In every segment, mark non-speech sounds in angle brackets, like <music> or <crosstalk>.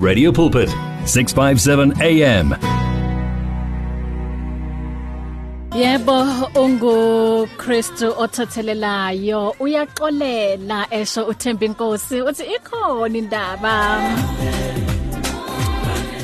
Radio Pulpit 657 AM Yebo ungu Kristu othathelelayo uyaxolela esho uThemba inkosi uthi ikhona indaba.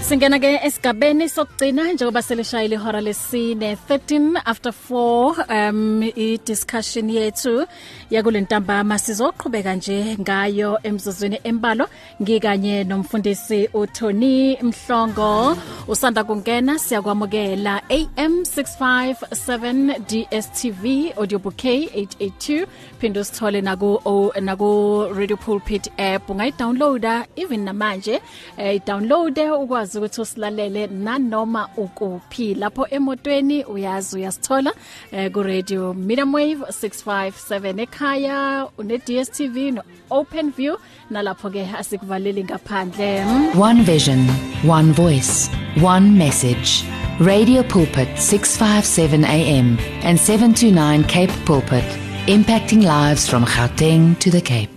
Singena ke esigabeni sokugcina njengoba selishayile ihora lesine 13 after 4 um i discussion yethu yakulentambama sizoqhubeka nje ngayo emzuzwini embalo. Ngikanye nomfundisi uTony Mhlongo. Usanda kungena siyakwamukela AM 657 DSTV audiobook 882 phinde usithole naku naku Radio Pulpit app. Ungayidownloada even namanje eh download ukwazi ukuthi usilalele nanoma ukuphi lapho emotweni uyazi uyasithola eh, ku radio medium wave 657 ekhaya une DSTV no open view nalapho ke asikuvaleli ngaphandle One vision, one voice, one message. Radio Pulpit 657 AM and 729 Cape Pulpit, impacting lives from Gauteng to the Cape.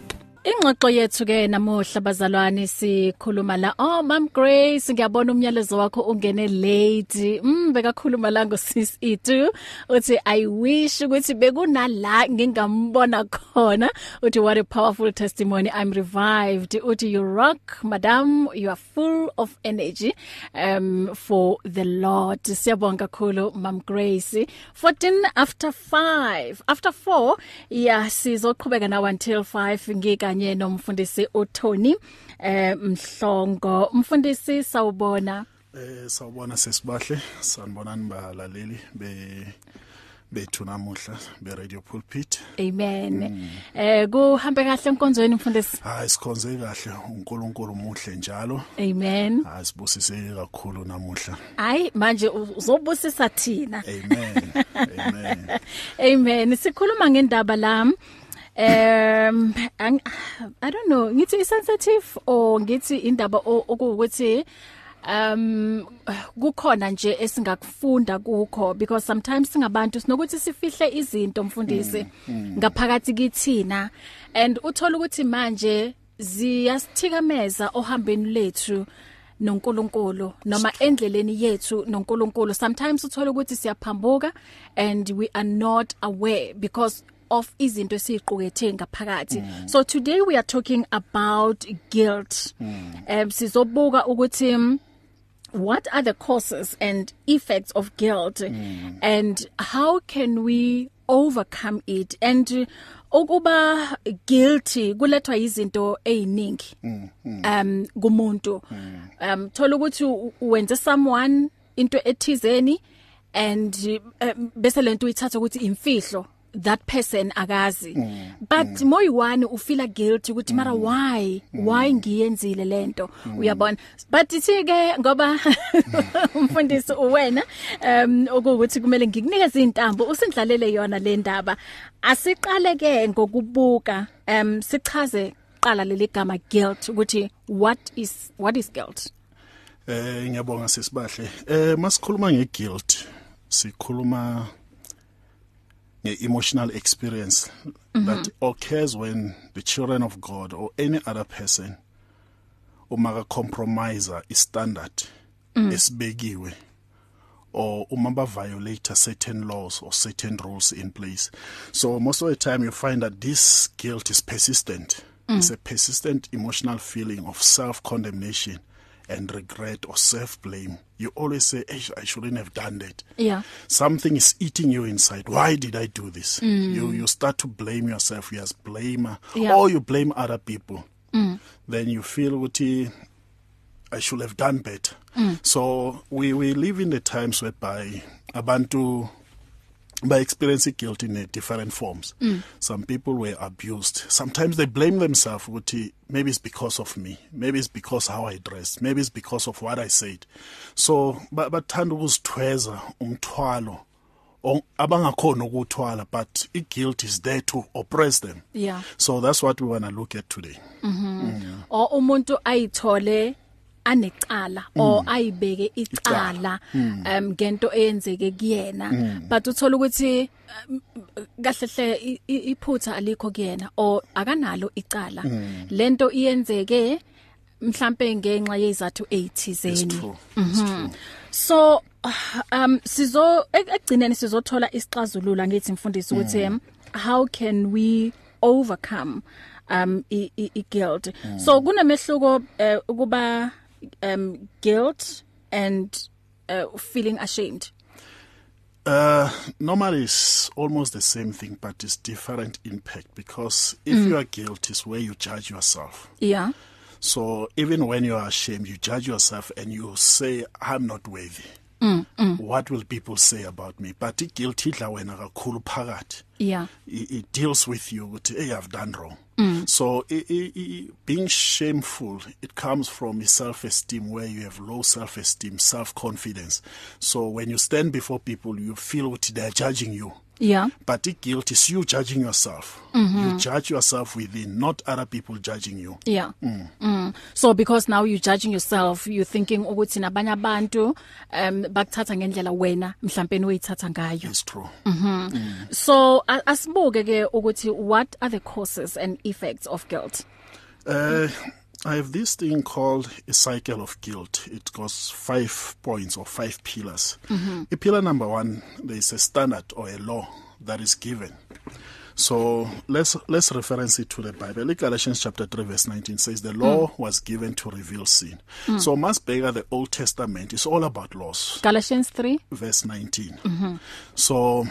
Ingxoxo yethu ke namuhla bazalwane sikhuluma la. Oh mam Grace ngiyabona umyalezo wakho ungene late. Mm bekakhuluma la ngosis itu uthi i wish ukuthi bekunala ngingambona khona. Uthi what a powerful testimony. I'm revived. Uthi you rock madam. You are full of energy um for the lord. Siyabonga kakhulu mam Grace. 14 after 5 after 4 yeah sizoqhubeka now until 5 ngika kanye nomfundisi uTony eh Mhlongo umfundisi sawubona Eh sawubona sesibahle sanibonani balaleli be bethu namuhla be Radio Pulpit. Amen. Mm. Eh kuhambe kahle enkonzweni mfundisi. Hayi sikhonze kahle uNkulunkulu muhle njalo. Amen. Hayi sibusise kakhulu namuhla. Hayi manje uzobusisa thina. Amen. Amen. <laughs> Amen. Sikhuluma ngendaba lami um I don't know ngithi sensitive or ngithi indaba okuwukuthi um kukhona nje esingakufunda kukho? Because sometimes singabantu sinokuthi sifihle izinto mfundisi ngaphakathi kithina. And uthola ukuthi manje ziyasithikameza ohambeni lethu noNkulunkulu noma endleleni yethu noNkulunkulu. Sometimes uthola ukuthi siyaphambuka and we are not aware because of izinto esiqukethe ngaphakathi mm. so today we are talking about guilt mm. um sizobuka ukuthi um, what are the causes and effects of guilt mm. and how can we overcome it and ukuba guilty kulethwa izinto eziningi mm, mm. um kumuntu mm. um thola ukuthi wenze someone into ethizeni and um, bese lento uyithatha ukuthi imfihlo that person akazi. Mm, but mm. moyiwani ufila guilty ukuthi mara mm, why? Mm. why ngiyenzile lento mm. uyabona? But ithi ke ngoba <laughs> umfundisi uwena um ukuthi kumele ngikunikeze intambo usindlalele yona le ndaba. Asiqale ke ngokubuka um sichaze qala leli gama guilt ukuthi what is what is guilt? Eh ngiyabonga sisibahle eh masikhuluma ngeguilt sikhuluma emotional experience mm -hmm. that occurs when the children of God or any other person uma compromise i standard mm. esibekiwe or uma ba violate certain laws or certain rules in place so most of the time you find that this guilt is persistent mm. it's a persistent emotional feeling of self condemnation and regret or self blame you always say hey, I shouldn't have done that. Yeah. Something is eating you inside. Why did I do this? Mm. you you start to blame yourself. You as blamer. Yeah. or you blame other people. Mm. then you feel ukuthi I should have done better. Mm. so we we live in the times whereby abantu by experiencing guilt in different forms. Mm. some people were abused. Sometimes they blame themselves ukuthi maybe it's because of me maybe it's because how I dressed maybe it's because of what I said. So bathanda ukuzithweza umthwalo abangakhona ukuthwala but i guilt is there to oppress them. Yeah. So that's what we want to look at today. Mhm mm mm. o umuntu ayithole anecala mm. or ayibeke icala mm. um ngento eyenzeke kuyena mm. but uthola ukuthi kahle hle iphutha alikho kuyena or akanalo icala mm. lento iyenzeke mhlambe ngenxa yezathu 80 It's zeni true. so um sizo ekugcineni sizothola isixazululo ngithi mfundisi ukuthi how can we overcome um i, i, i guilt so kunemehluko uh, ukuba um guilt and uh, feeling ashamed Uh, normally it's almost the same thing, but it's different impact because if mm. you are guilty, it's where you judge yourself. yeah So even when you are ashamed, you judge yourself and you say, "I'm not worthy." Mm, mm. What will people say about me? But guilty la wena kakhulu phakathi. yeah It, it deals with you ukuthi hey I've done wrong. Mm. So i i i being shameful it comes from self-esteem where you have low self-esteem, self-confidence. So when you stand before people you feel what they're judging you. Yeah But the guilt is you judging yourself. Mm-hmm. You judge yourself within, not other people judging you. Yeah. Mm. Mm. So because now you're judging yourself, you thinking ukuthi nabanye abantu um bakuthatha ngendlela wena mhlawumbe uyithatha ngayo. It's true. So a- asibuke ke ukuthi what are the causes and effects of guilt? Uh, I have this thing called a cycle of guilt. It goes five points or five pillars. Mm-hmm. A pillar number one, there is a standard or a law that is given. So let's let's reference it to the Bible. Galatians chapter 3 verse 19 says the law mm. was given to reveal sin. Mm. So must bigger the Old Testament is all about laws. Galatians 3 verse 19. Mm-hmm. So,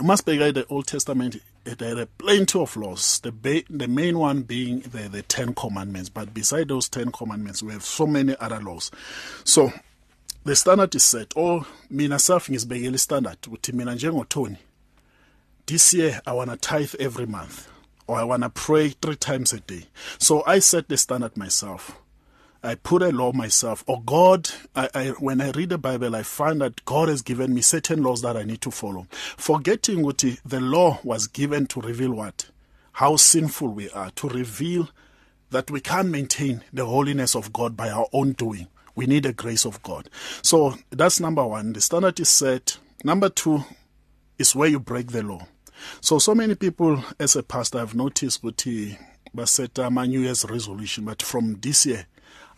must be the Old Testament. There are plenty of laws. The ba- the main one being the the Ten Commandments. But beside those Ten Commandments, we have so many other laws. So, the standard is set. Oh, mina self ngizibekele standard. Uthi mina njengoThoni. This year I want to tithe every month, or I want to pray three times a day. So I set the standard myself. I put a law myself. Or God, I, I, when I read the Bible, I find that God has given me certain laws that I need to follow. Forgetting what the law was given to reveal what? How sinful we are, to reveal that we can't maintain the holiness of God by our own doing. We need the grace of God. So that's number one. The standard is set. Number two is where you break the law. So, so many people, as a pastor, I've noticed what he set um, a New Year's resolution, but from this year,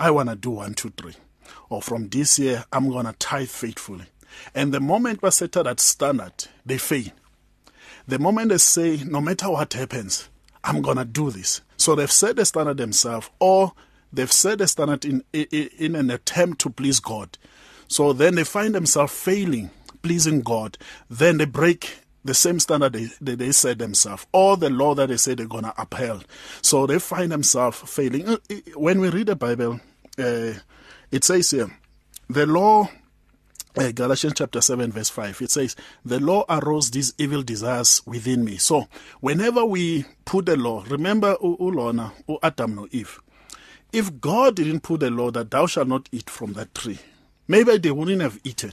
I want to do one, two, three. Or from this year, I'm going to tithe faithfully. And the moment we set that standard, they fail. The moment they say, no matter what happens, I'm going to do this. So they've set the standard themselves, or they've set the standard in, in, in an attempt to please God. So then they find themselves failing, pleasing God. Then they break the same standard they, they, they set themselves, or the law that they say they're going to uphold. So they find themselves failing. Uh, When we read the Bible, uh, it says here, the law uh, Galatians chapter 7 verse 5 it says the law arose these evil desires within me so whenever we put the law remember ulona u Adam no Eve. If God didn't put the law that thou shalt not eat from that tree maybe they wouldn't have eaten.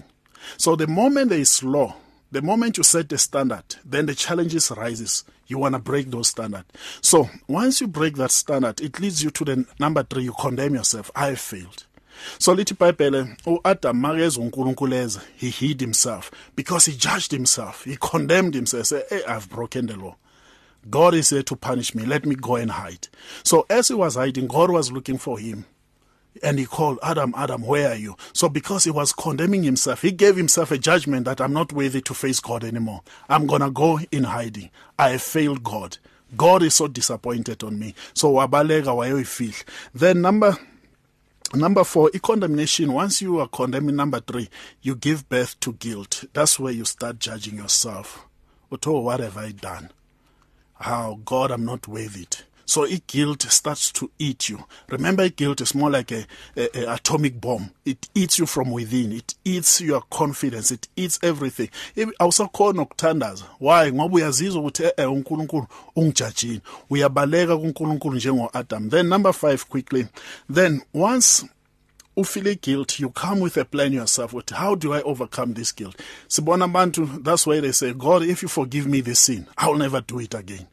So the moment there is law the moment you set the standard then the challenges rises. You want to break those standard. So once you break that standard it leads you to the number 3 you condemn yourself. I failed. So lithi iBhayibhele uAdam makezwe uNkulunkulu eza he hid himself because he judged himself. He condemned himself. Say hey I've broken the law. God is here to punish me. Let me go and hide. So as he was hiding God was looking for him. And he called Adam Adam where are you so because he was condemning himself he gave himself a judgment that I'm not worthy to face God anymore I'm going to go in hiding I failed God God is so disappointed on me so wabaleka wayoyifihla then number Number four, a condemnation. Once you are condemning, number three, you give birth to guilt. That's where you start judging yourself. Otto, what have I done? How, God, I'm not worth it. So guilt starts to eat you. Remember, guilt is more like a, a, a atomic bomb. It eats you from within. It eats your confidence. It eats everything. Awusakhona ukuthandaza. Why? Ngoba uyazizwa ukuthi eh uNkulunkulu ungijudgile. Uyabaleka kuNkulunkulu njengo Adam. Then number 5 quickly. Then once u feel guilt you come with a plan yourself with how do i overcome this guilt sibona abantu that's why they say god if you forgive me this sin i'll never do it again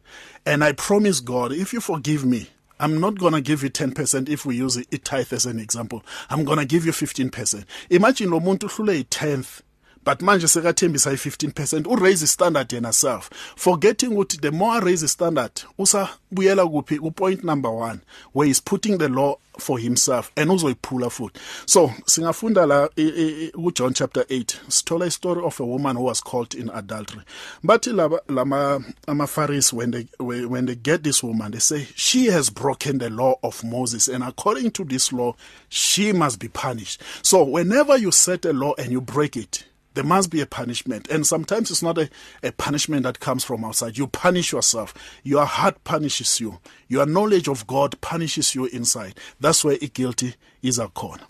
and i promise god if you forgive me I'm not going to give you 10% if we use it tithe as an example. I'm going to give you 15%. Imagine lo muntu uhlule i10th but manje sekathembisa i15% u raise standard yena self. Forgetting ukuthi the more raise standard usa buyela kuphi ku point number 1 where he's putting the law for himself and uzoyiphula futhi. So singafunda la ku John chapter 8 sithola istory of a woman who was caught in adultery. But laba lama ama Pharisees when they when they get this woman they say she has broken the law of Moses and according to this law she must be punished. So whenever you set a law and you break it there must be a punishment. And sometimes it's not a, a punishment that comes from outside. You punish yourself. Your heart punishes you. Your knowledge of God punishes you inside. That's where guilty is akhona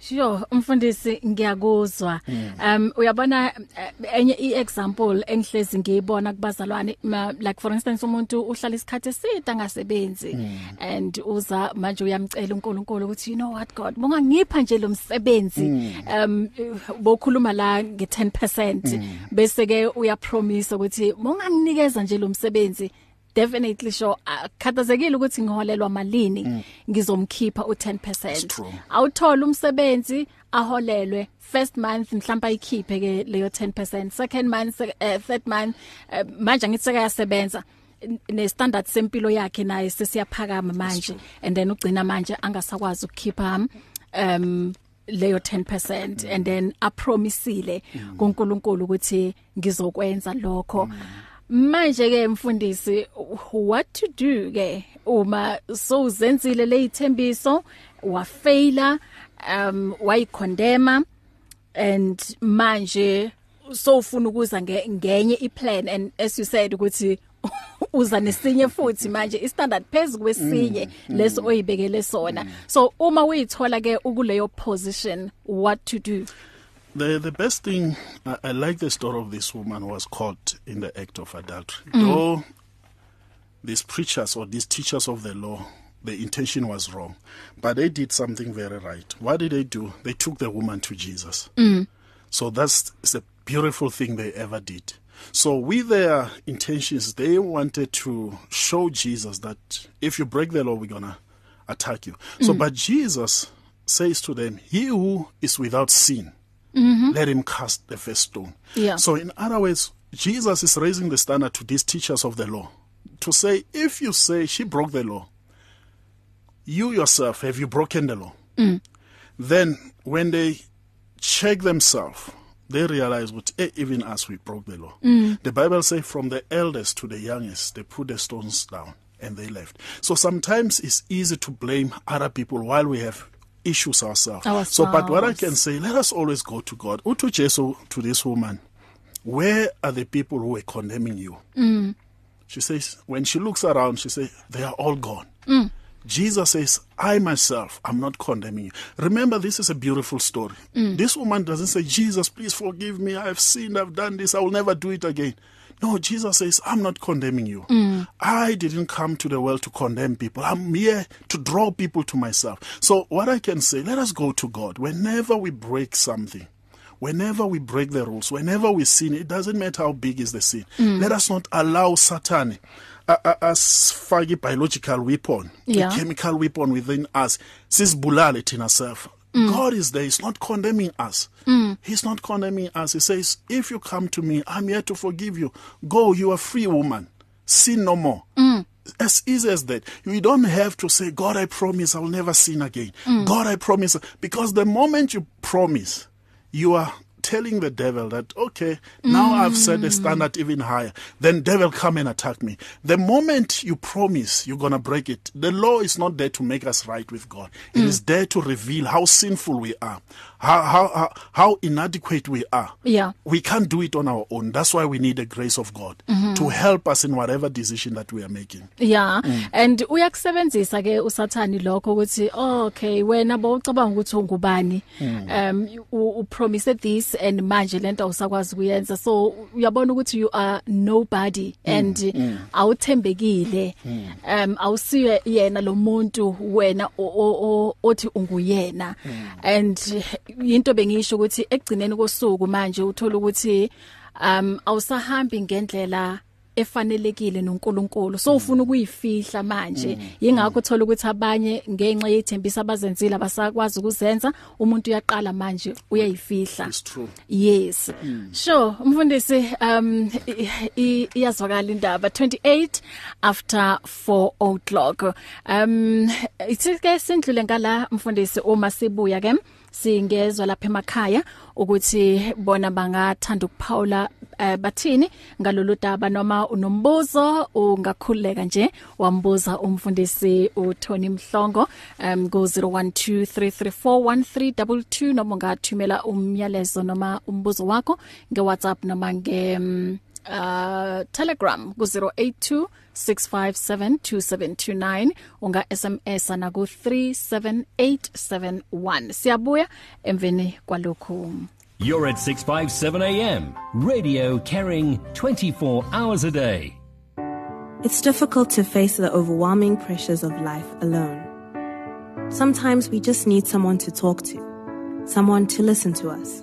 Sure umfundisi ngiyakuzwa. Um uyabona enye iexample engihlezi ngiyibona kubazalwane like for instance umuntu uhlala isikhathi eside angasebenzi and uza manje uyamcela uNkulunkulu ukuthi you know what God? Bongangipha nje lo msebenzi. Um bokhuluma la nge10% bese ke uyapromise ukuthi bonganginikeza nje lo msebenzi. Definitely sure. Akhathazekile ukuthi ngiholelwa malini mm. ngizomkhipha u10% awuthola umsebenzi aholelwe. First month mhlawumbe ayikhiphe ke leyo 10% second month uh, third month uh, manje ngithi sekayasebenza. Ne standard sempilo yakhe naye sesiyaphakama manje and then ugcina manje angasakwazi ukukhipha um leyo 10% mm. and then apromisile mm. kuNkulunkulu ukuthi ngizokwenza lokho. Mm. Manje ke mfundisi what to do ke uma so uzenzile lezithembiso wa failure um wayicondemn and manje so ufuna ukuza ngenye iplan and as you said ukuthi <laughs> uza nesinye futhi manje istandard phezulu kwesinye mm, leso oyibekele sona. So uma uyithola ke ukuleyo position what to do? The the best thing I, I like the story of this woman who was caught in the act of adultery. Mm. Though these preachers or these teachers of the law the intention was wrong but they did something very right. What did they do? They took the woman to Jesus. Mm. So that's the beautiful thing they ever did. So with their intentions they wanted to show Jesus that if you break the law we're going to attack you. Mm. So but Jesus says to them, he who is without sin Mm-hmm. Let him cast the first stone. Yeah. So in other words, Jesus is raising the standard to these teachers of the law to say if you say she broke the law, you yourself have you broken the law? Mm. Then when they check themselves, they realize what hey, even us we broke the law. Mm. The Bible says from the eldest to the youngest, they put the stones down and they left. So sometimes it's easy to blame other people while we have issues ourselves. ourselves. So, but what I can say, let us always go to God. Utu Jesu to this woman, where are the people who were condemning you? Mm. She says, when she looks around, she says, they are all gone. Mm. Jesus says, I myself, I'm not condemning you. Remember, this is a beautiful story. Mm. This woman doesn't say, Jesus, please forgive me. I've sinned. I've done this. I will never do it again. No, Jesus says, I'm not condemning you. Mm. I didn't come to the world to condemn people. I'm here to draw people to myself. So, what I can say, let us go to God. Whenever we break something, whenever we break the rules, whenever we sin, it doesn't matter how big is the sin. Mm. Let us not allow Satan asifake biological weapon yeah. a chemical weapon within us sisibulale thina self Mm. God is there. He's not condemning us. Mm. He's not condemning us. He says, If you come to me, I'm here to forgive you. Go, you are free woman. Sin no more. Mm. As easy as that. You don't have to say, God, I promise I'll never sin again. God, I promise. Because the moment you promise, you are telling the devil that okay now mm. i've set the standard even higher then devil come and attack me the moment you promise you're going to break it the law is not there to make us right with god It mm. is there to reveal how sinful we are how how how inadequate we are yeah we can't do it on our own that's why we need the grace of god mm -hmm. to help us in whatever decision that we are making yeah mm. and uyakusebenzisa ke usathani lokho ukuthi oh, okay wena bowucabanga ukuthi ungubani mm. um u promise this and manje lento awusakwazi kuyenza so uyabona ukuthi you are nobody and mm. mm. awuthembekile mm. um awusiwe yena lo muntu wena othi unguyena mm. and into bengisho ukuthi ekugcineni kosuku manje uthola ukuthi um awusahambi ngendlela efanelekile noNkulunkulu. So ufuna ukuyifihla manje. Yingakho uthola ukuthi abanye ngenxa yethembisa abazenzile abasakwazi ukuzenza umuntu uyaqala manje uyayifihla. It's yes. Sure umfundisi um iyazwakala indaba. 28 after 4 o'clock. Um ithike sindlule ngala mfundisi uma sibuya ke. Singezwe lapha emakhaya ukuthi bona bangathanda ukuphawula uh, bathini ngalolu daba noma unombuzo ungakhuleka nje wambuza umfundisi uTony Mhlongo um go 0123341322 noma ungathumela umyalezo noma umbuzo wakho nge WhatsApp noma nge um, uh Telegram ku 082 6572729 unga SMS na ku 37871 siyabuya emveni kwalokho You're at 657 AM. Radio carrying 24 hours a day. It's difficult to face the overwhelming pressures of life alone. Sometimes we just need someone to talk to, someone to listen to us.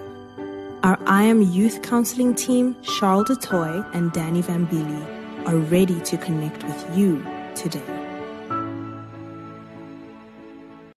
Our I Am Youth Counseling team, Charles DeToy and Danny Vambili, are ready to connect with you today.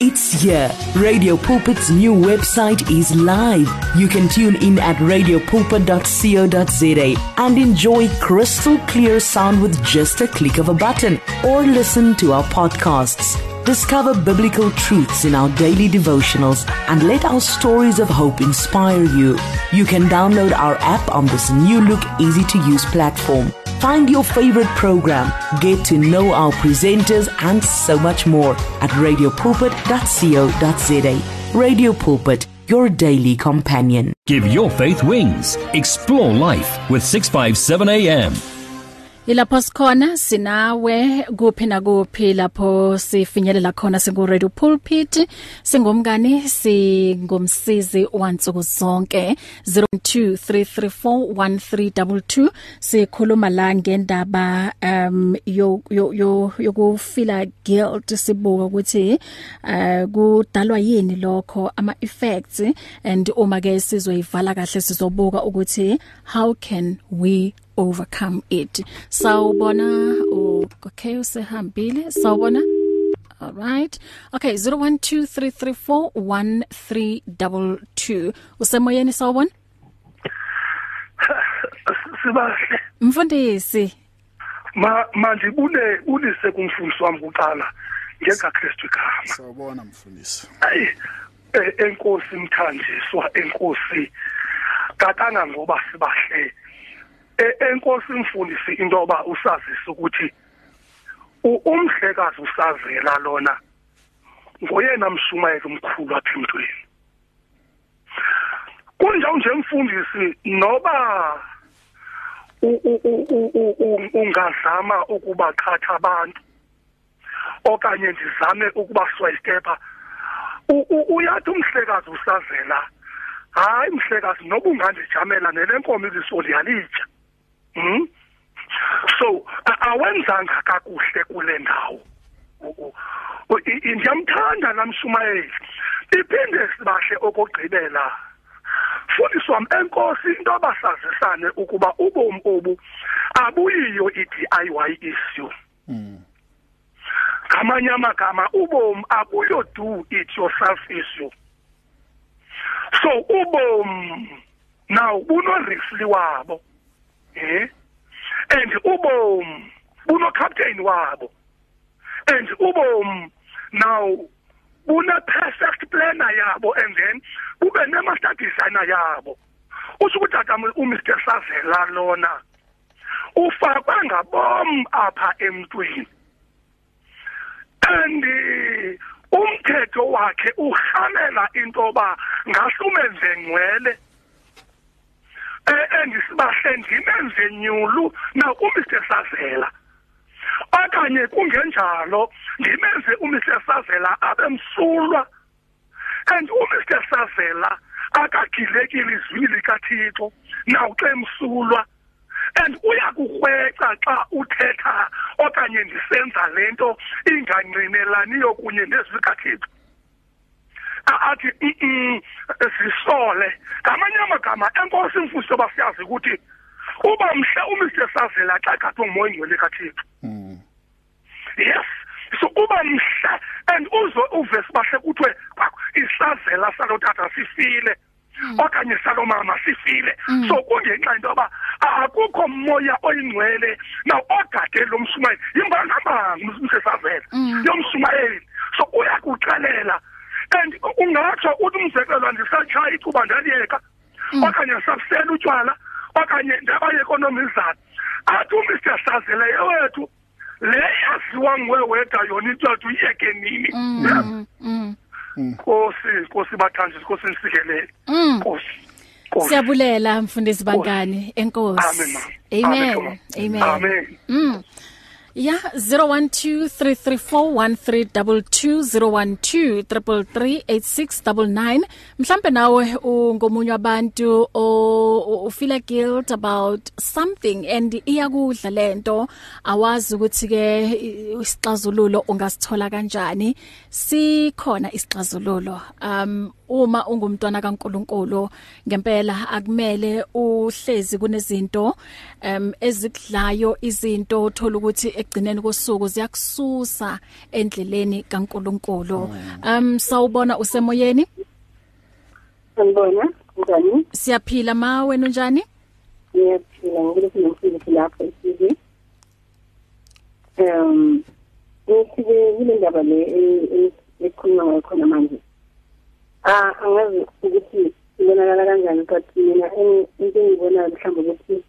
It's here. Radio Pulpit's new website is live. You can tune in at radiopulpit.co.za and enjoy crystal clear sound with just a click of a button or listen to our podcasts. Discover biblical truths in our daily devotionals and let our stories of hope inspire you. You can download our app on this new look, easy to use platform. Find your favorite program, get to know our presenters, and so much more at radiopulpit.co.za. Radio Pulpit, your daily companion. Give your faith wings. Explore life with 657 AM. Ilapho sikhona sinawe kuphi na kuphi lapho sifinyelela khona singu Radio Pulpit. Singumngani singumsizi wansuku zonke. 02334132 sikhuluma la ngendaba um yo yo yokufila guilt. Sibuka ukuthi uh kudalwa yini lokho ama effects and uma ke sizoyivala kahle sizobuka ukuthi how can we overcome it. Sawubona okay usehambile sawubona all right. Okay 0123341322 usemoyeni sawubona sibahle mfundisi. Ma manje bule ulise kumfundisi wami kuqala njengaKristu igama. Sawubona mfundisi. ayi eh, enkosi mthanjiswa enkosi katanga ngoba sibahle E- enkosi mfundisi into yoba usazise ukuthi umhlekazi usazela lona ngoyena mshumayeli omkhulu apha emntwini. Kunjalo nje mfundisi noba ungazama ukubaqhatha abantu okanye ndizame ukubaswayitepa uyathi umhlekazi usazela hayi mhlekazi noba ungandijamela nelenkomo iliso liyalitya hm so awenzanga kakuhle kule ndawo. Ndiyamthanda namshumayeli iphinde sibahle okugqibela fundisi wam enkosi into abasazisane ukuba ubomi obu abuyiyo i-DIY issue ngamanye amagama ubomi abuyo do it yourself issue so ubomi now bunorifli wabo. Eh and ubomi buno captain wabo. And ubomi now bune perfect planner yabo and then kube ne master designer yabo. Usho ukuthi aka uMr Sazela lona ufakwe ngabom apha emntwini. And umthetho wakhe uhamela intoba ngasumenze ngcwele eh andisibahle ndimenze nyulu na uMr. Sazela? Okanye kungenjalo ndimenze uMr. Sazela abemsulwa and uMr. Sazela akagilekile izwini likaThixo naw xa emsulwa and uyakukhweca xa uthetha okanye ndisenza lento ingangqinelaniyo kunye nezwi likaThixo athi zisole. Ngamanye amagama enkosi imfundo basiyazi ukuthi uba mhle uMr Sazela xa kade umoya ingcwele kaThixo yes. So uba mhle and uzo uvesi bahle kuthiwe isazela salotata sifile okanye salomama sifile. So kungenxa into yoba akukho moya oyingcwele. Na ogade lo mshumayeli yimbangambanga umsesazela yomshumayeli so uyakuxelela. And ungatsho uthi umzekelo andisatshaya icuba ndaliyeka okanye sabusela utywala okanye ndabayeka onomizana athi umr sazela yewethu le yaziwa nguwe wedwa yona into yathi uyiyeke nini nkosi nkosi bathanjiswe nkosi nisikelele nkosi Siyabulela mfundisi bangani enkosi. Amen, ma. Amen. Amen. Amen. Amen. Mm. Yeah 01233413220123338699 mhlambe nawe ungomunye wabantu ufeel guilt about something and iyakudla lento awazi ukuthi ke isixazululo ungasithola kanjani. Sikhona isixazululo. Um uma ungumntwana kaNkuluNkulu ngempela akumele uhlezi kunezinto um ezikudlayo izinto uthola ukuthi ekugcineni kosuku ziyakususa endleleni kaNkuluNkulu um sawubona usemoyeni Sanibona, njani? siyaphila ma wena unjani Ngiyaphila ngikuthi ngimfundisi lapho isizwe. Um, ngisibe kule ndaba le ekhulunywa ngayo khona manje. Ah, angazi ukuthi ibonakala kanjani but mina into engibonayo mhlawumbe ukuthi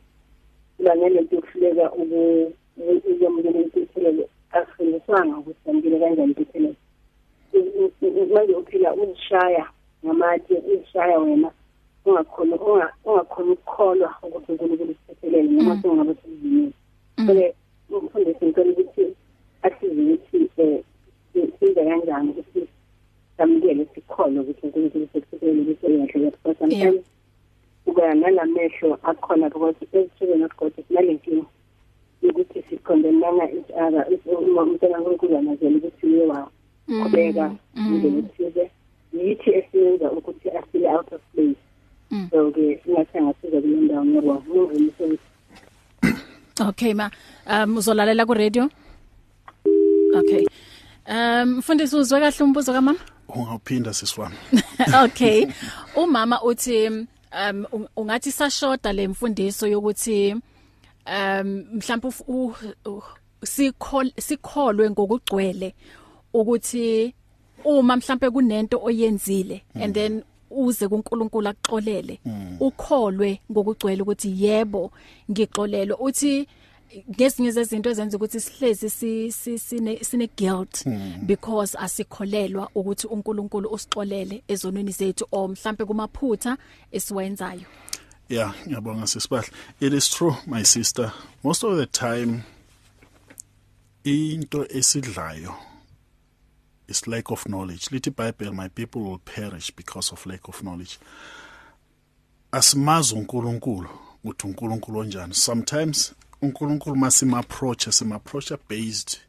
ibangele nto yokuhluleka ukwamukela intuthelelo asifundiswanga ukuthi amukele kanjani intuthelelo. Manje uphila uzishaya ngamatshe uzishaya wena ungakhona ungakhona ukukholwa ukuthi uNkulunkulu usithethelele noma sengabe sizimile so umfundisi ngicela ukuthi asize ukuthi eh size kanjani ukuthi samukele sikholwe ukuthi uNkulunkulu usithethelele ukuthi uyahle because sometimes kuba nalamehlo akhona because as children of God sinalenkinga ukuthi sikhondemana each other uma umntwana kaNkulunkulu anazela ukuthi uye wa qhubeka indlela ethize yithi esiyenza ukuthi asile out of place. So ke singathi angasiza kule ndawo ngivumisa Okay ma um uzolalela ku radio Okay. Um mfundisi uzwe kahle umbuzo kamama? Ungaphinda sisiwami <laughs> Okay. Umama uthi um ungathi sashoda le mfundiso yokuthi um mhlawumbe sikhol sikholwe ngokugcwele ukuthi uma mhlambe kunento oyenzile and then uze kuNkulunkulu akuxolele ukholwe ngokugcwele ukuthi yebo ngixolelwe. Uthi ngezinye zezinto ezenza ukuthi sihlezi sine sine guilt because asikholelwa ukuthi uNkulunkulu usixolele ezonweni zethu o mhlambe kumaphutha esiwenzayo. Yeah ngiyabonga sisibahle. It is true my sister. Most of the time into esidlayo is lack of knowledge. Lithi bible my people will perish because of lack of knowledge. Asimazi uNkulunkulu ukuthi uNkulunkulu onjani. Sometimes uNkulunkulu masima approach sima approach based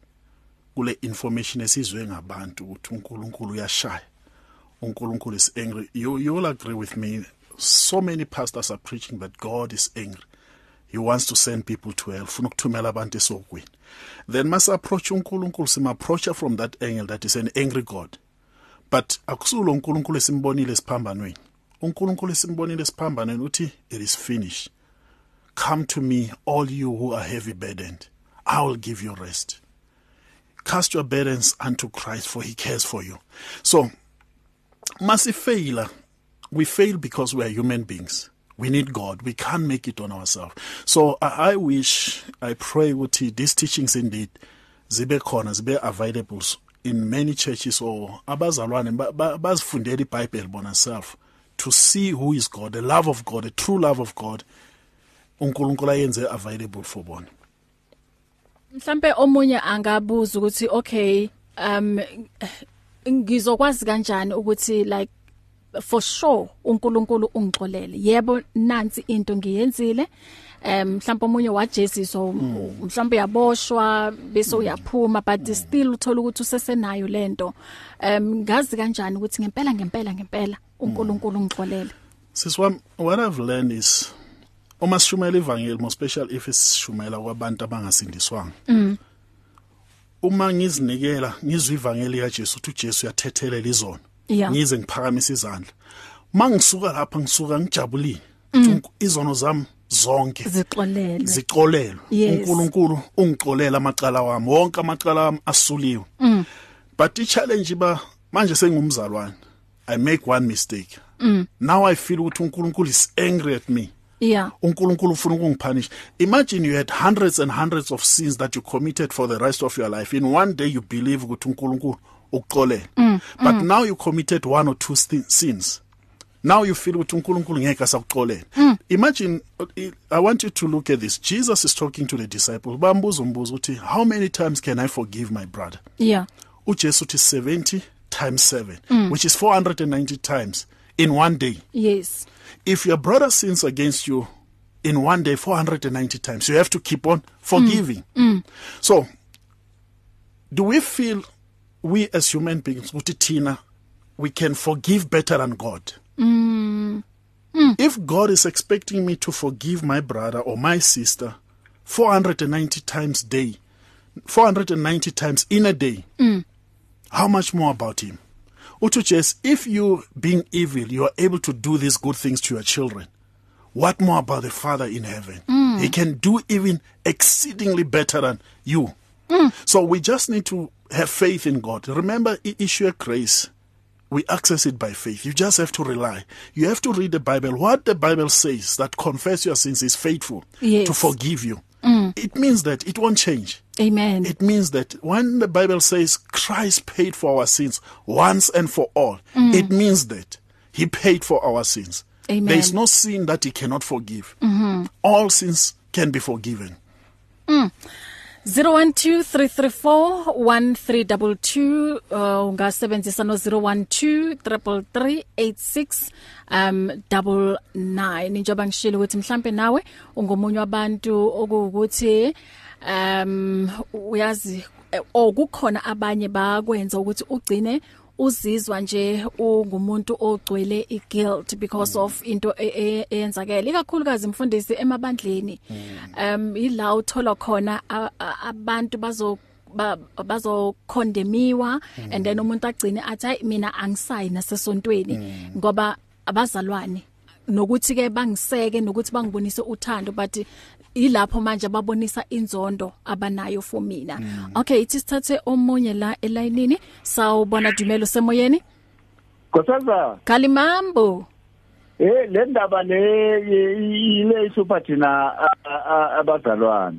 kule information esizwe ngabantu ukuthi uNkulunkulu uyashaya. uNkulunkulu is angry. You you will agree with me so many pastors are preaching that God is angry. He wants to send people to hell. Ufuna ukuthumela abantu esogwini then must approach uNkulunkulu sim approach from that angle that is an angry God. But akusulo uNkulunkulu esimbonile esiphambanweni. uNkulunkulu esimbonile esiphambanweni uthi it is finished. Come to me all you who are heavy burdened. I will give you rest. Cast your burdens unto Christ for he cares for you. So must fail we fail because we are human beings. We need God. We can't make it on ourselves. So I, I wish I pray ukuthi these teachings indeed zibe khona zibe available in many churches or abazalwane bazifundela iBible bona self to see who is God the love of God the true love of God uNkulunkulu ayenze available for bona. Mhlambe omunye angabuza ukuthi okay um ngizokwazi kanjani ukuthi like for sure uNkulunkulu ungixolele. Yebo nansi into ngiyenzile. Em mhlawumbe omunye wajesiswa mhlawumbe yaboshwa bese uyaphuma but still uthola ukuthi usesenayo lento em ngazi kanjani ukuthi ngempela ngempela ngempela uNkulunkulu ungixolele? Sis wam what I've learned is uma sishumela ivangeli mo special if isishumela kwabantu abangasindiswanga. Mm. uma ngizinikela ngizwe ivangeli kaJesu uthi uJesu uyathethelela Yeah. Ngize ngiphakamisa izandla. Mangisuka lapha ngisuka ngijabulile izono zami zonke zixolele zixolelwe Yes. uNkulunkulu ungixolela amacala wami wonke amacala wami asuliwe. Mm. but i challenge ba manje sengumzalwane i make one mistake. Mm. now i feel ukuthi uNkulunkulu is angry at me. Yeah. uNkulunkulu ufuna ukungipunish imagine you had hundreds and hundreds of sins that you committed for the rest of your life. In one day you believe ukuthi uNkulunkulu ukuxolele but now you committed one or two sins. Now you feel ukuthi uNkulunkulu ngeke asakuxolele. Imagine uh, i want you to look at this. Jesus is talking to the disciples. Bambuza umbuzo uthi how many times can i forgive my brother? Yeah. Ujesu uthi 70 times 7 which is 490 times in one day. Yes. If your brother sins against you in one day 490 times you have to keep on forgiving. So do we feel we as human beings ukuthi thina we can forgive better than god. If god is expecting me to forgive my brother or my sister 490 times day 490 times in a day how much more about him? Uthi Jess if you being evil you are able to do these good things to your children what more about the father in heaven? He can do even exceedingly better than you. So we just need to have faith in God. Remember issue grace we access it by faith. You just have to rely. You have to read the bible. What the bible says that confess your sins is faithful Yes. to forgive you. It means that it won't change. Amen. It means that when the Bible says Christ paid for our sins once and for all, it means that He paid for our sins. Amen. There is no sin that He cannot forgive. All sins can be forgiven. 0123341322 uh, ungasebenzisa no 01233386 um 99 njengoba ngishilo ukuthi mhlambe nawe ungomunye wabantu okuwukuthi um uyazi eh, okukhona abanye bakwenza ukuthi ugcine uzizwa nje ungumuntu ogcweleiguilt because of into e- e- eyenzakele. Ikakhulukazi mfundisi emabandleni um ila uthola khona a- a- abantu bazo ba- bazokondemiwa and then umuntu agcine athi hayi mina angisayi nasesontweni ngoba abazalwane. Nokuthi ke bangiseke nokuthi bangibonise uthando but ilapho manje babonisa inzondo abanayo for mina. Okay ithi sithathe omunye la elayinini sawubona dumelo semoyeni? Kosaza kalimambo. Eh le ndaba le ile isupha thina abazalwane.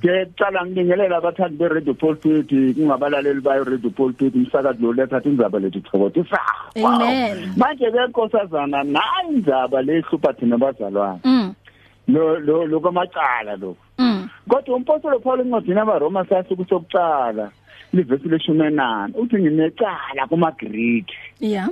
Ke cala ngibingelela abathandi be Radio Pulpit kungabalaleli bayo Radio Pulpit umsakazi lo letha indzaba lethu thokotisa Amen. manje ke nkosazana nayi indzaba le isupha thina abazalwane mm. Lo lo lokwamacala lo. Mm. Kodwa umpostoli Paul encwadini yabaRoma sasuku sokucala livesi leshumi nane uthi nginecala kumaGreek yeah.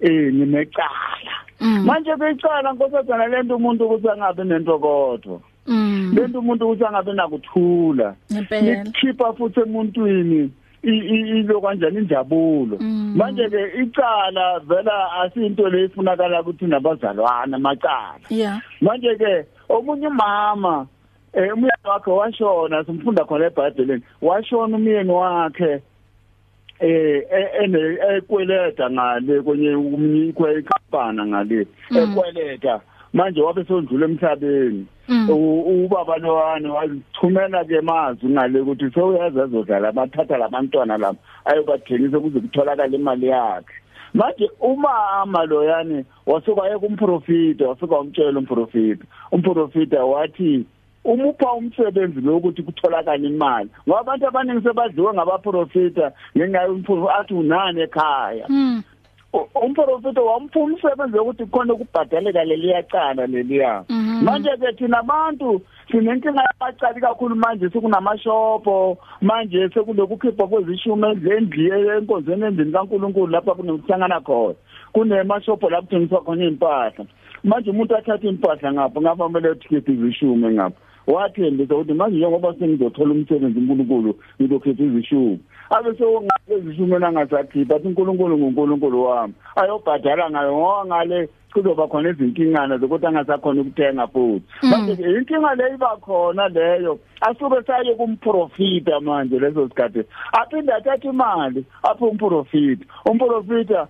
Eh nginecala. Mm. Manje beyicala nkosazana lento umuntu ukuthi angabe nentokodo mm. Lento umuntu ukuthi angabe nakuthula. Nikhipha futhi emuntwini ilo kanjani injabulo. Mm. manje ke icala vela asinto leyifunakala ukuthi nabazalwana amacala yeah manje ke omunye umama eh umyeni wakhe washona simfunda khona eBhayibhelini washona umyeni wakhe. Eh e- ene ekweleta ngale kwenye umnikwe ikhampana ngale. Ekweleta manje wabe sondlula emhlabeni. U- ubaba lowane wathumela ke mazwi ngale ukuthi sewuyazi azodlala bathatha labantwana labo ayobathengisa kuze kutholakala imali yakhe. Manje umama loyani wasuka ekumprofita wasuka umtshela umprofita. Umprofita wathi umupha umsebenzi lokuthi kutholakala imali. Ngoba abantu abaningi sebadliwe ngabaprofita ngenxa yomphungu athi unani ekhaya. Mm U- umprofita wampha umsebenzi wokuthi khona ukubhadaleka leliya cala leliya. Manje ke thina abantu sinenkinga yamacala kakhulu manje sekunamashopo. Manje sekulokukhipha kwezishume endlini enkonzweni endlini kaNkuluNkulu lapha kunokuhlangana khona. Kunemashopo lapho kuthengiswa khona impahla manje umuntu athatha impahla ngapha ngapha kumele uthikhe izishume ngapha. Wathembisa ukuthi manje njengoba sengizothola umsebenzi uNkulunkulu ngizokhetha izishume abe sewongabe izishumela ngasakhipha athi uNkulunkulu nguNkulunkulu wami. Ayobhadala ngayo ngoba ngale kuzoba khona izinkingana zokuthi angasakhona ukuthenga futhi. Manje ke inkinga le iba khona leyo asuke saye kumprofita manje leso sikhathi. Aphinde athathe imali apho umprofita. Umprofita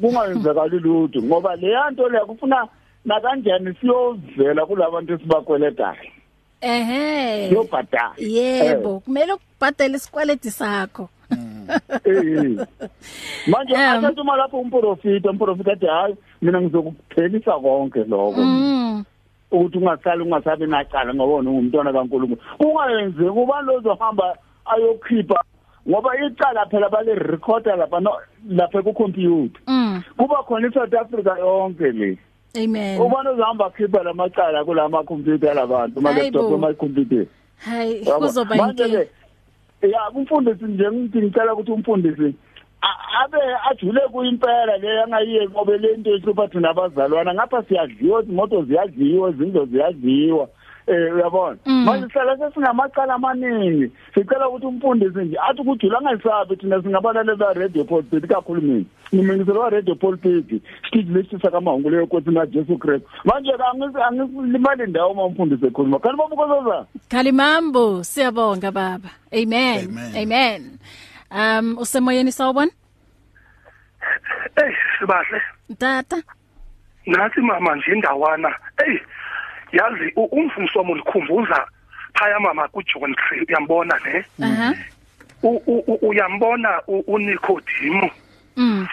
kungayenzekali lutho ngoba le yanto le kufuna nakanjani siyovela kulabantu esibakweletayo ehe. Siyobhadala yebo kumele ukubhadela isikweleti sakho. Eh manje athathe imali lapho umprofita umprofita athi hayi mina ngizokuphelisa konke lokho. Ukuthi ungasali ungasabi nacala ngoba wona ungumntwana kaNkulunkulu. Kungayenzeki kuba lozohamba ayokhipha ngoba icala phela bale recorder lapha lapha ku computer kuba khona iSouth Africa yonke le. Amen. Ubani uzahamba khipha lamacala kulama computer labantu ma laptop ma computer. Hayi kuzoba inkinga. Ya umfundisi nje ngithi ngicela ukuthi umfundisi abe ajule kuyimpela le angayiye ngobe lento ehlupha thina abazalwana ngapha siyadliwa imoto ziyadliwa izindlu ziyadliwa eh uyabona? Manje sihlala sesingamacala amaningi. Sicela ukuthi umfundisi nje. Athi ukujula angayisabi thina singabalaleli ba radio pulpit kakhulu mina ngimengisela wa radio pulpit stage lesi sakamahungu leyo nkosi na Jesu Christ manje angisilimali ndawo uma umfundisi ekhuluma kanti babukozoza Khalimambo siyabonga baba. Amen. Amen, amen. Um usemoyeni sawubona? Eh sibahle. Tata. Nathi mama nje indawana. Ey yazi umfundisi wami ulikhumbuza phaya mama kuJohn 3 uyambona ne? Aha. Uyambona uNicodemus. Mm.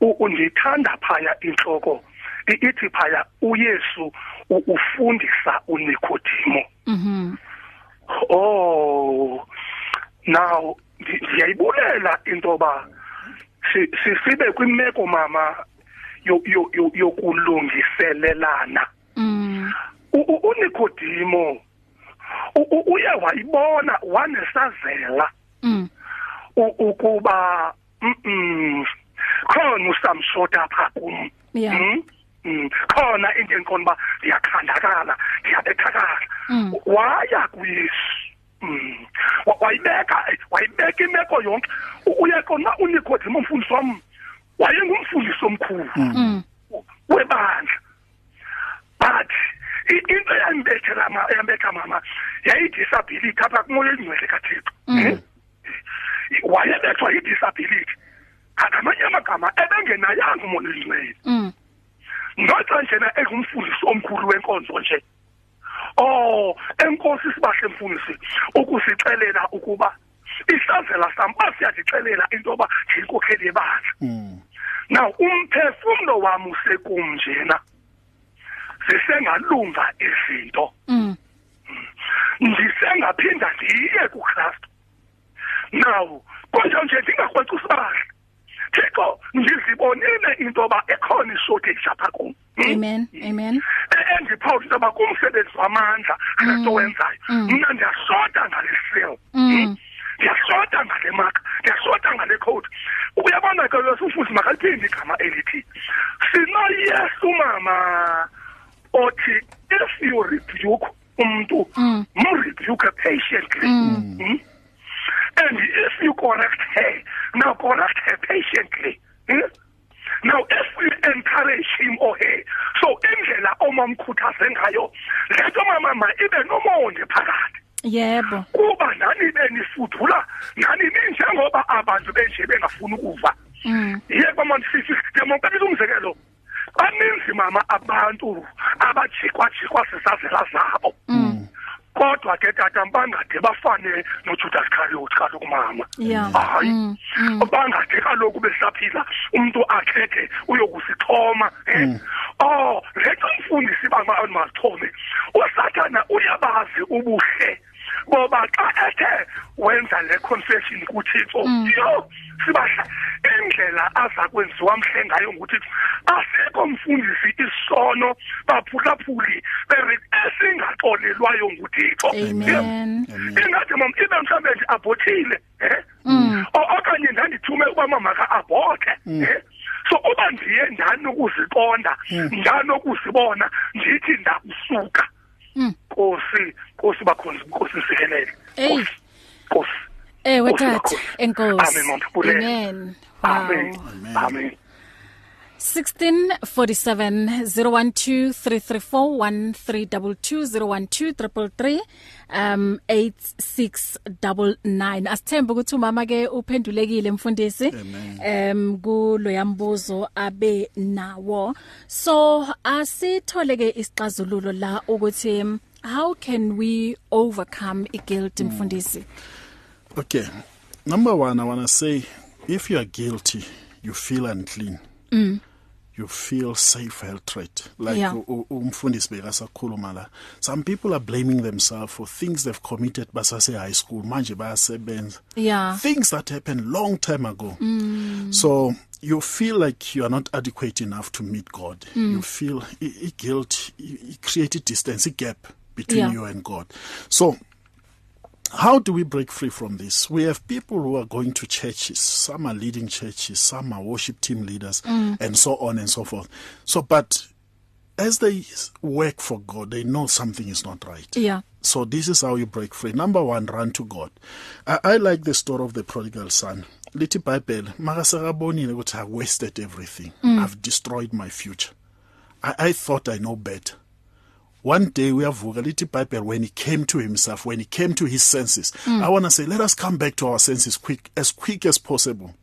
Undithanda phaya inhloko ithi phaya uYesu ufundisa uNicodemus. Mhm. Oh now ndiyayibulela into ba sibe kwimeko mama yokulungiselelana mm uNikodimo uye wayibona wanesazela. Mm. Ukuba mm khona usamshota apha kum. Yeah. Khona into enkona ba ngiyakhandakala ngiyabethakala waya kuyesu Mm. wayibeka wayibeka imeko yonke. Uyaqona uNicodemus umfundisi wami wayengumfundisi omkhulu. Webandla. Into yambethela ma yambetha mama yayidisability apha kumoya engcwele kaThixo. Wayebethwa yidisability. Akamanye amagama ebengenayanga umoya engcwele. Noma njena engumfundisi omkhulu wenkonzo nje. Oh enkosi sibahle mfundisi ukusixelela ukuba isazela sami asiyazixelela into ba inkokheli yebandla. Mm. Now umphefumulo wami usekumnjena. Sisengalunga izinto. Mm. Ndisengaphinda ndiye kuKristu. Now konje nje ndingakwethu sibahle. Thixo ngizibonile into ba ekhona ishortage apha kum. Amen. Amen. endiphawula into yoba kumsebenzi wamandla kristu wenzayo mna ndiyashota ngale sil ndiyashota ngale mark ndiyashota ngale code uyabona ke lo sifuthi makaliphinde igama elithi sinoyesu mama othi if you rebuke umuntu mrebuke patiently mm. and if you correct her now correct her patiently. Mm? now if we encourage him or her so indlela omamkhuthaze ngayo lento mama ibe nomonde phakathi. Yebo. Kuba nani benifudula nani njengoba abantu benje bengafuni ukuva. Yebo manje sithi ngemongabisa umzekelo baninzi mama abantu. Abajikwa jikwa sisazela zabo kodwa ke tata bangade bafane noJudas Iscariot kaloku mama. Hayi. Bangade kaloku besaphila umuntu akhethe uyokusixhoma eh oh leto mfundisi bama mazithome usathana uyabazi ubuhle boba ngoba xa ethe wenza le confession kuThixo yo sibahla indlela aza kwenziwa mhle ngayo nguThixo. Asekho mfundisi isono baphulaphuli esingaxolelwayo nguThixo. Amen. ingathi mama ibe mhlambe nje abhothile O- okanye ndandithume uba mama ka abhothe eh so uba ndiye njani ukuzibona ndithi ndakusuka. Nkosi Nkosi bakhona Nkosi sikelele Ey. Nkosi Nkosi Ewe Nkosi tata, kakhulu. enkosi. Amen, Mama Pulele. Amen. Amen Wow. Amen 1647 012 334 1322 um 8699 asithemba ukuthi umama ke uphendulekile mfundisi um kulo yambuzo abe nawo so asithole ke isixazululo la ukuthi um, how can we overcome guilt mfundisi Okay. Number one, I want to say if you are guilty, you feel unclean. Mm. You feel safe hatred. Like Yeah. u- u- umfundisi bekasakhuluma la. Some people are blaming themselves for things they've committed basase high school. Manje bayasebenza. yeah Things that happened long time ago. Mm. So you feel like you are not adequate enough to meet God. Mm. You feel i- i- guilt, i- i- created distance, a gap between Yeah. you and God. So how do we break free from this? We have people who are going to churches. Some are leading churches, some are worship team leaders, and so on and so forth. So, but as they work for God, they know something is not right. yeah So this is how you break free. Number one, run to God. I, I like the story of the prodigal son. Lithi Bible, makasakabonile ukuthi I wasted everything. I've destroyed my future. I, I thought I know better. One day uyavuka lithi Bible when he came to himself, when he came to his senses. I want to say let us come back to our senses quick as quick as possible.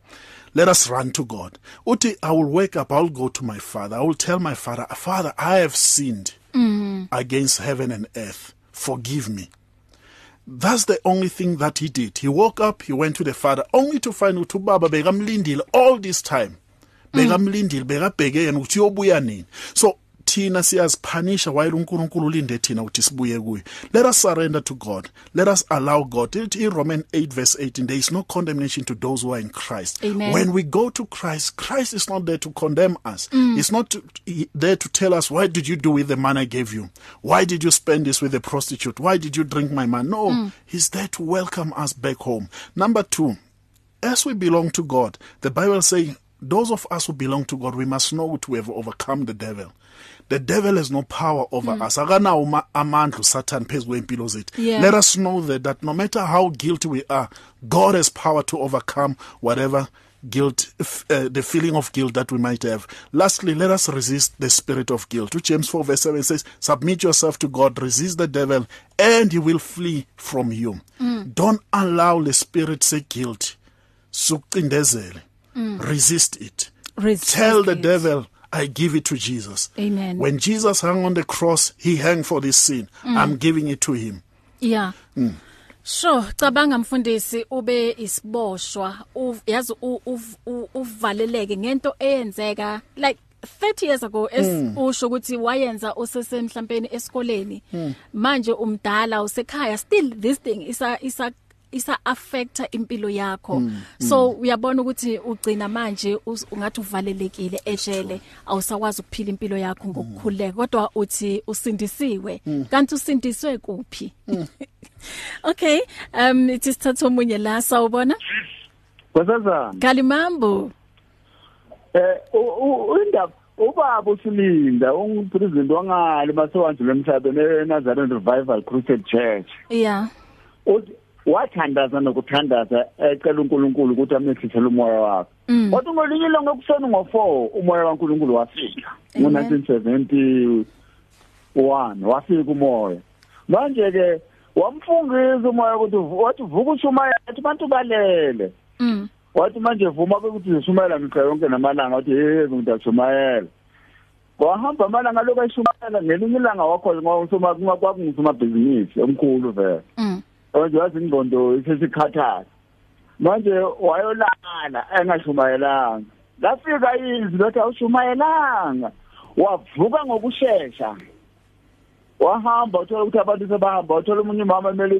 Let us run to God. Uti I will wake up, I will go to my father. I will tell my father, Father, I have sinned against heaven and earth. Forgive me. That's the only thing that he did. He woke up, he went to the father, only to find out ubaba bekamlindile all this time. Bekamlindile, bekabheke yena ukuthi uyobuya nini. So thina siyaziphanisha while uNkulunkulu ulinde thina ukuthi sibuye kuye. Let us surrender to God. Let us allow God. It- In Romans 8 verse 18, there is no condemnation to those who are in Christ. Amen. When we go to Christ, Christ is not there to condemn us. He's not to, he, there to tell us, why did you do with the man I gave you? Why did you spend this with a prostitute? Why did you drink my man? No, he's there to welcome us back home. Number two, as we belong to God, the Bible says, those of us who belong to God, we must know that we have overcome the devil. The devil has no power over us. Akanawo ma- amandla Satan phezu kwempilo zethu. Yeah. Let us know that, that no matter how guilty we are, God has power to overcome whatever guilt, uh, the feeling of guilt that we might have. Lastly, let us resist the spirit of guilt. Which James 4 verse 7 says, Submit yourself to God, resist the devil, and he will flee from you. Don't allow the spirit say guilt. Sukucindezele. Resist it. Resist Tell the it. devil, I give it to Jesus. Amen. When Jesus hung on the cross, he hung for this sin. I'm giving it to him. Yeah. Sure, cabanga mfundisi ube isiboshwa, yazi uvaleleke ngento eyenzeka like 30 years ago es usho ukuthi wayenza usese mhlawumbe esikoleni. Manje umdala usekhaya still this thing isa isa isa affecta impilo yakho. So uyabona ukuthi ugcina manje us- ungathi uvalelekile ejele awusakwazi ukuphila impilo yakho ngokukhuleka kodwa uthi usindisiwe. Kanti usindiswe kuphi? <laughs> Okay, um it is thatha omunye la sawubona. Kwasazana Kalimambo. eh u- u- indaba ubaba usilinda ungupresident wangale masewandlule emhlabeni eNazareth Revival Crusade Church. Yeah. uthi wathandaza nokuthandaza ecela uNkulunkulu ukuthi amehlisele umoya wakhe. Kodwa ngolinye ilanga kuseni ngo4 umoya kaNkulunkulu wafika. Amen. ngo1971 wafika umoya. Manje ke wamfungisa umoya ukuthi uvu- wathi vuka ushumayela athi bantu balele. Mm. wathi manje vuma ukuthi zishumayela mihla yonke namalanga wathi hey ngidashumayela wahamba amalanga lokho eshumayela ngelinye ilanga wakho ngosoma kwakungisomabhizinisi omkhulu vele. Mm. manje wazi ingqondo isesikhathaza manje wayolala engashumayelanga. Lafika izwi lothi awushumayelanga. Wavuka ngokusheshsha wahamba uthola ukuthi abantu sebahamba uthola umunye umama emele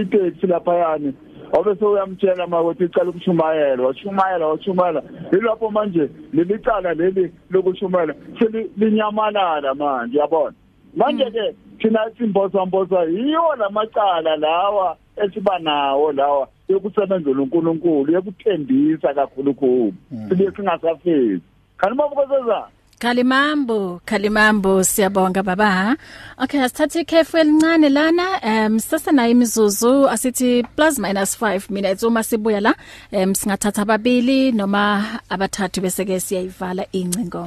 iteksi lapha yani obe sewuyamtshela makuthi icala ukushumayela washumayela washumayela. Yilapho manje lelicala leli lokushumayela selinyamalala manje yabona? Manje ke thina simboza mboza yiwo lamacala lawa esiba nawo lawa yokusebenzela uNkulunkulu yokuthembisa kakhulu khulu sibe singasafezi kanti mabukozeza Kalimambo, Kalimambo siyabonga baba. Okay, asithathe ikhefu elincane lana. Um sasa na imizuzu asithi plus minus 5 minutes uma sibuya la. Um singathatha ababili noma abathathu bese ke siyayivala incingo.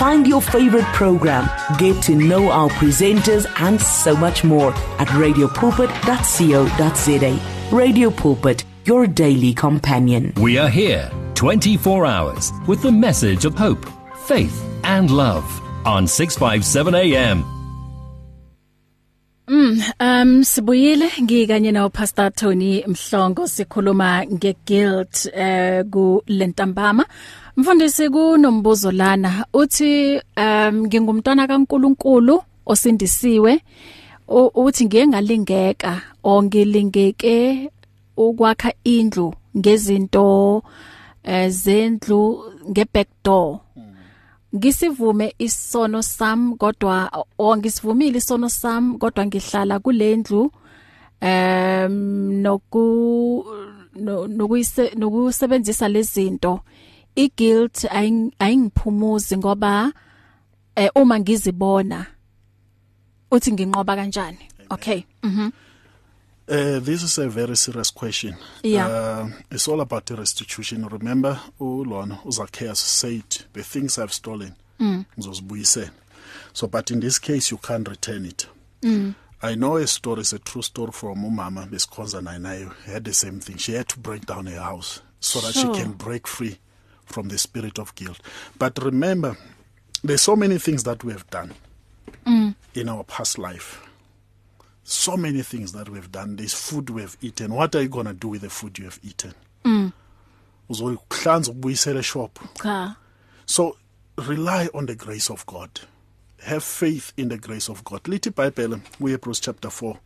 Find your favorite program, get to know our presenters, and so much more at radiopulpit.co.za. Radio Pulpit, your daily companion. We are here 24 hours with the message of hope, faith, and love on 657 AM. Um sibuyile ngikanye no Pastor Tony Mhlongo sikhuluma ngeguilt eh ku lentambama Mfundisi kunombuzo lana. Uthi um ngingumntwana kaNkuluNkulu osindisiwe uthi ngiye ngalingeka ongilingeke ukwakha indlu ngezinto ezendlu ngeback door. Ngisivume isono sam kodwa ongisivumile isono sam kodwa ngihlala kulendlu em noku nokuyise nokusebenzisa lezinto i-guilt ayingiphumuzi ngoba eh uma ngizibona uthi nginqoba kanjani okay mhm Uh, this is a very serious question. Yeah. Uh, it's all about the restitution. Remember, uLona uZachaeus said, "The things I've stolen, ngizozibuyisela." So, but in this case, you can't return it. mm. I know a story, it's a true story from umama besikhonza naye naye had the same thing. She had to break down her house so that Sure. she can break free from the spirit of guilt. But remember, there's so many things that we have done Mm. in our past life. So many things that we've done. There's food we have eaten. What are you going to do with the food you have eaten? Mm. Uzokuhlanza ubuyisele shop. cha So rely on the grace of God. Have faith in the grace of God. Lithi Bible, we Hebrews chapter 4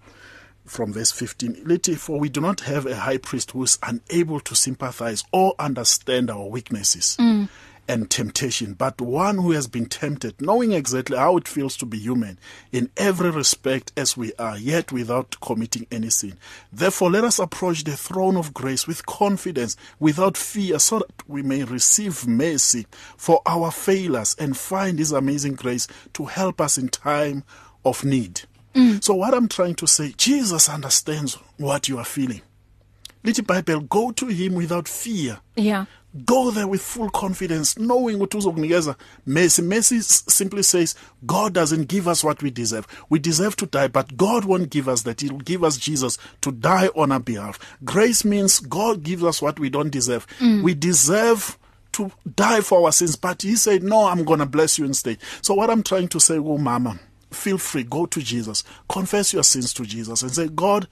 from verse 15. Lithi, for we do not have a high priest who is unable to sympathize or understand our weaknesses and temptation, but one who has been tempted, knowing exactly how it feels to be human in every respect as we are, yet without committing any sin. Therefore, let us approach the throne of grace with confidence, without fear, so that we may receive mercy for our failures and find His amazing grace to help us in time of need. So, what I'm trying to say, Jesus understands what you are feeling. Little Bible, go to Him without fear. yeah Go there with full confidence, knowing what uzokunikeza mercy. Mercy simply says God doesn't give us what we deserve. We deserve to die, but God won't give us that. He'll give us Jesus to die on our behalf. Grace means God gives us what we don't deserve. We deserve to die for our sins, but He said, No, I'm going to bless you instead. So, what I'm trying to say, oh, Mama, feel free, go to Jesus, confess your sins to Jesus, and say, God,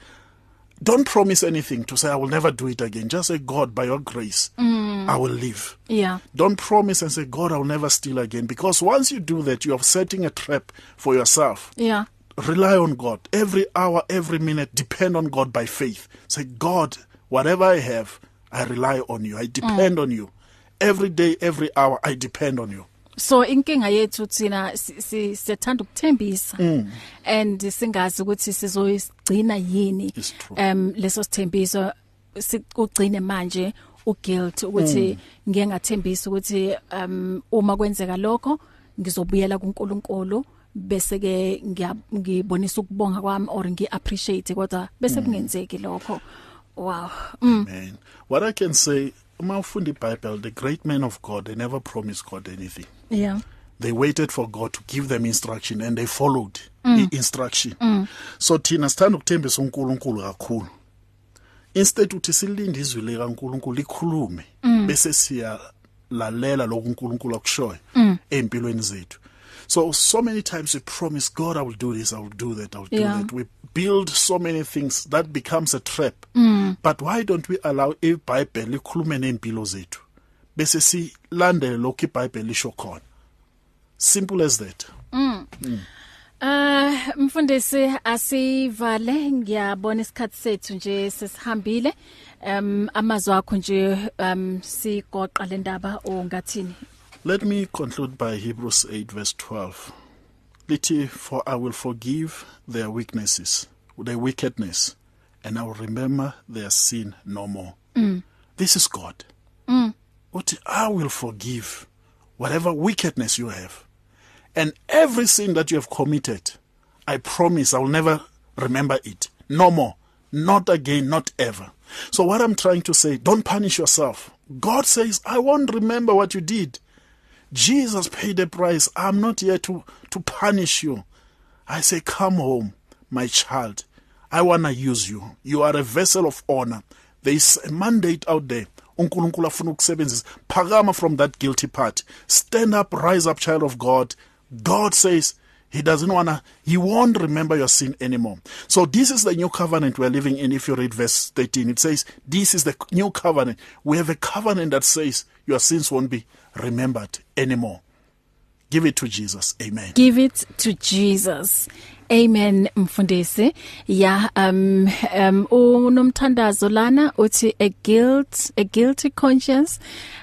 don't promise anything to say, I will never do it again. Just say, God, by your grace, I will live. yeah Don't promise and say, God, I'll never steal again. Because once you do that, you are setting a trap for yourself. yeah Rely on God. Every hour, every minute, depend on God by faith. Say, God, whatever I have, I rely on you. I depend on you. Every day, every hour, I depend on you. So inkinga yethu thina si- si- siyethanda ukuthembisa. And singazi ukuthi sizoyigcina yini. Um leso sithembiso sikugcine manje uguilt ukuthi ngeke ngathembisa ukuthi um uma kwenzeka lokho ngizobuyela kuNkulunkulu bese ke ngibonisa ukubonga kwami or ngiappreciate kodwa bese kungenzeki lokho. Wow. Mm. Man, what I can say, uma ufunda iBible, the great men of God, they never promised God anything. Yeah. They waited for God to give them instruction and they followed. i-instruction so thina sithanda ukuthembisa uNkulunkulu kakhulu. Instead uthi silinde izwi lika uNkulunkulu likhulume bese siya lalela lokhu uNkulunkulu akushoyo empilweni zethu. So so many times we promise God I will do this I will do that I will do Yeah. that. We build so many things that becomes a trap. Mm. but why don't we allow iBhayibheli likhulume nempilo zethu? Bese silandele lokhu iBhayibheli lisho khona simple as that Uh mfundisi asivale ngiyabona isikhathi sethu nje sesihambile um amazwi akho nje um sigoqa le ndaba ongathini Let me conclude by Hebrews 8 verse 12. Lithi, for I will forgive their weaknesses, their wickedness, and I will remember their sin no more. Mm. This is God. Mm. What I will forgive whatever wickedness you have. And every sin that you have committed, I promise I will never remember it. No more. Not again, not ever. So what I'm trying to say, don't punish yourself. God says, I won't remember what you did. Jesus paid the price. I'm not here to, to punish you. I say, come home, my child. I want to use you. You are a vessel of honor. There is a mandate out there. uNkulunkulu afuna ukusebenzisa. Phakama from that guilty part. Stand up rise up child of God. God says he doesn't want to he won't remember your sin anymore. So this is the new covenant we're living in if you read verse 13 it says this is the new covenant. We have a covenant that says your sins won't be remembered anymore. Give it to Jesus. Amen. Give it to Jesus. Amen mfundisi. Ya um um unomthandazo lana uthi a guilt a guilty conscience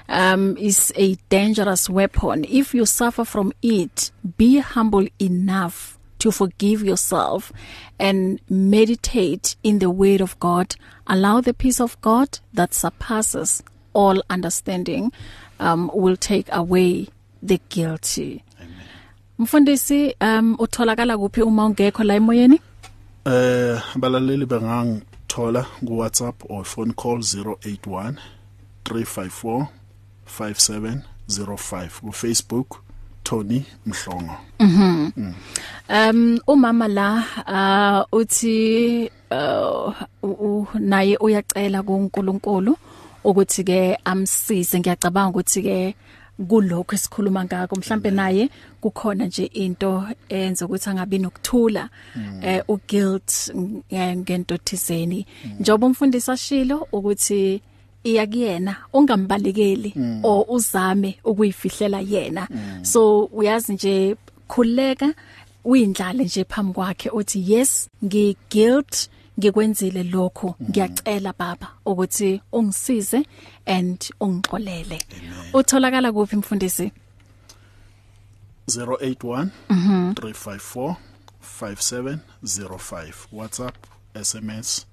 um is a dangerous weapon. If you suffer from it be humble enough to forgive yourself and meditate in the word of God. Allow the peace of God that surpasses all understanding um will take away the guilty. Mfundisi um utholakala kuphi uma ungekho la emoyeni? eh abalaleli bengangithola ku WhatsApp or phone call 081 354 5705 ku Facebook Tony Mhlongo. Um umama la uh uthi uh naye uyacela kuNkulunkulu ukuthi ke amsize. Ngiyacabanga ukuthi ke kulokho esikhuluma ngakho mhlambe naye kukhona nje into enza ukuthi angabi nokuthula eh u guilt ngento thizeni njoba umfundisi ashilo ukuthi iya kuyena ungambalekeli o uzame ukuyifihlela yena. So uyazi nje khuleka uyindlale nje phambi kwakhe uthi yes ngi guilt ngikwenzile lokho ngiyacela baba ukuthi ungisize and ungixolele. Utholakala kuphi mfundisi? 081 354 5705 WhatsApp SMS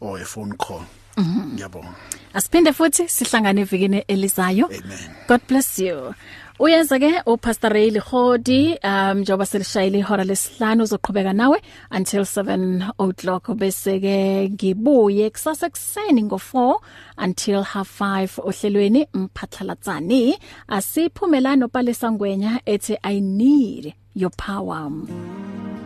or a phone call. Ngiyabonga. Asiphinde futhi sihlangane evikini elizayo. Amen. God bless you. Uyeza ke uPastor Ray Lihodi um njoba selishayile ihora lesihlanu uzoqhubeka nawe until 7 o'clock. Bese ke ngibuye kusasa ekseni ngo4 until half 5 ohlelweni mphatlalatsani asiphumelano palesa ngwenya ethi I need your power.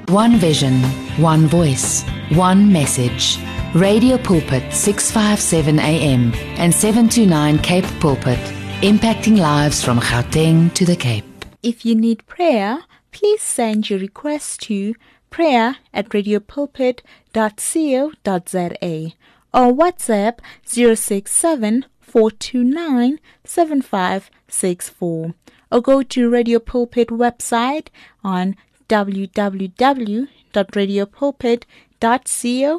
One vision, one voice, one message. Radio Pulpit 657 AM and 729 Cape Pulpit, impacting lives from Gauteng to the Cape. If you need prayer, please send your request to prayer at radiopulpit.co.za or WhatsApp 067 429 7564 or go to Radio Pulpit website on www.radiopulpit.co.za.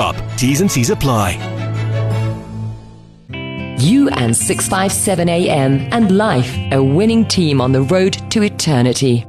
shop. T's and C's apply. You and 657 AM and life, a winning team on the road to eternity.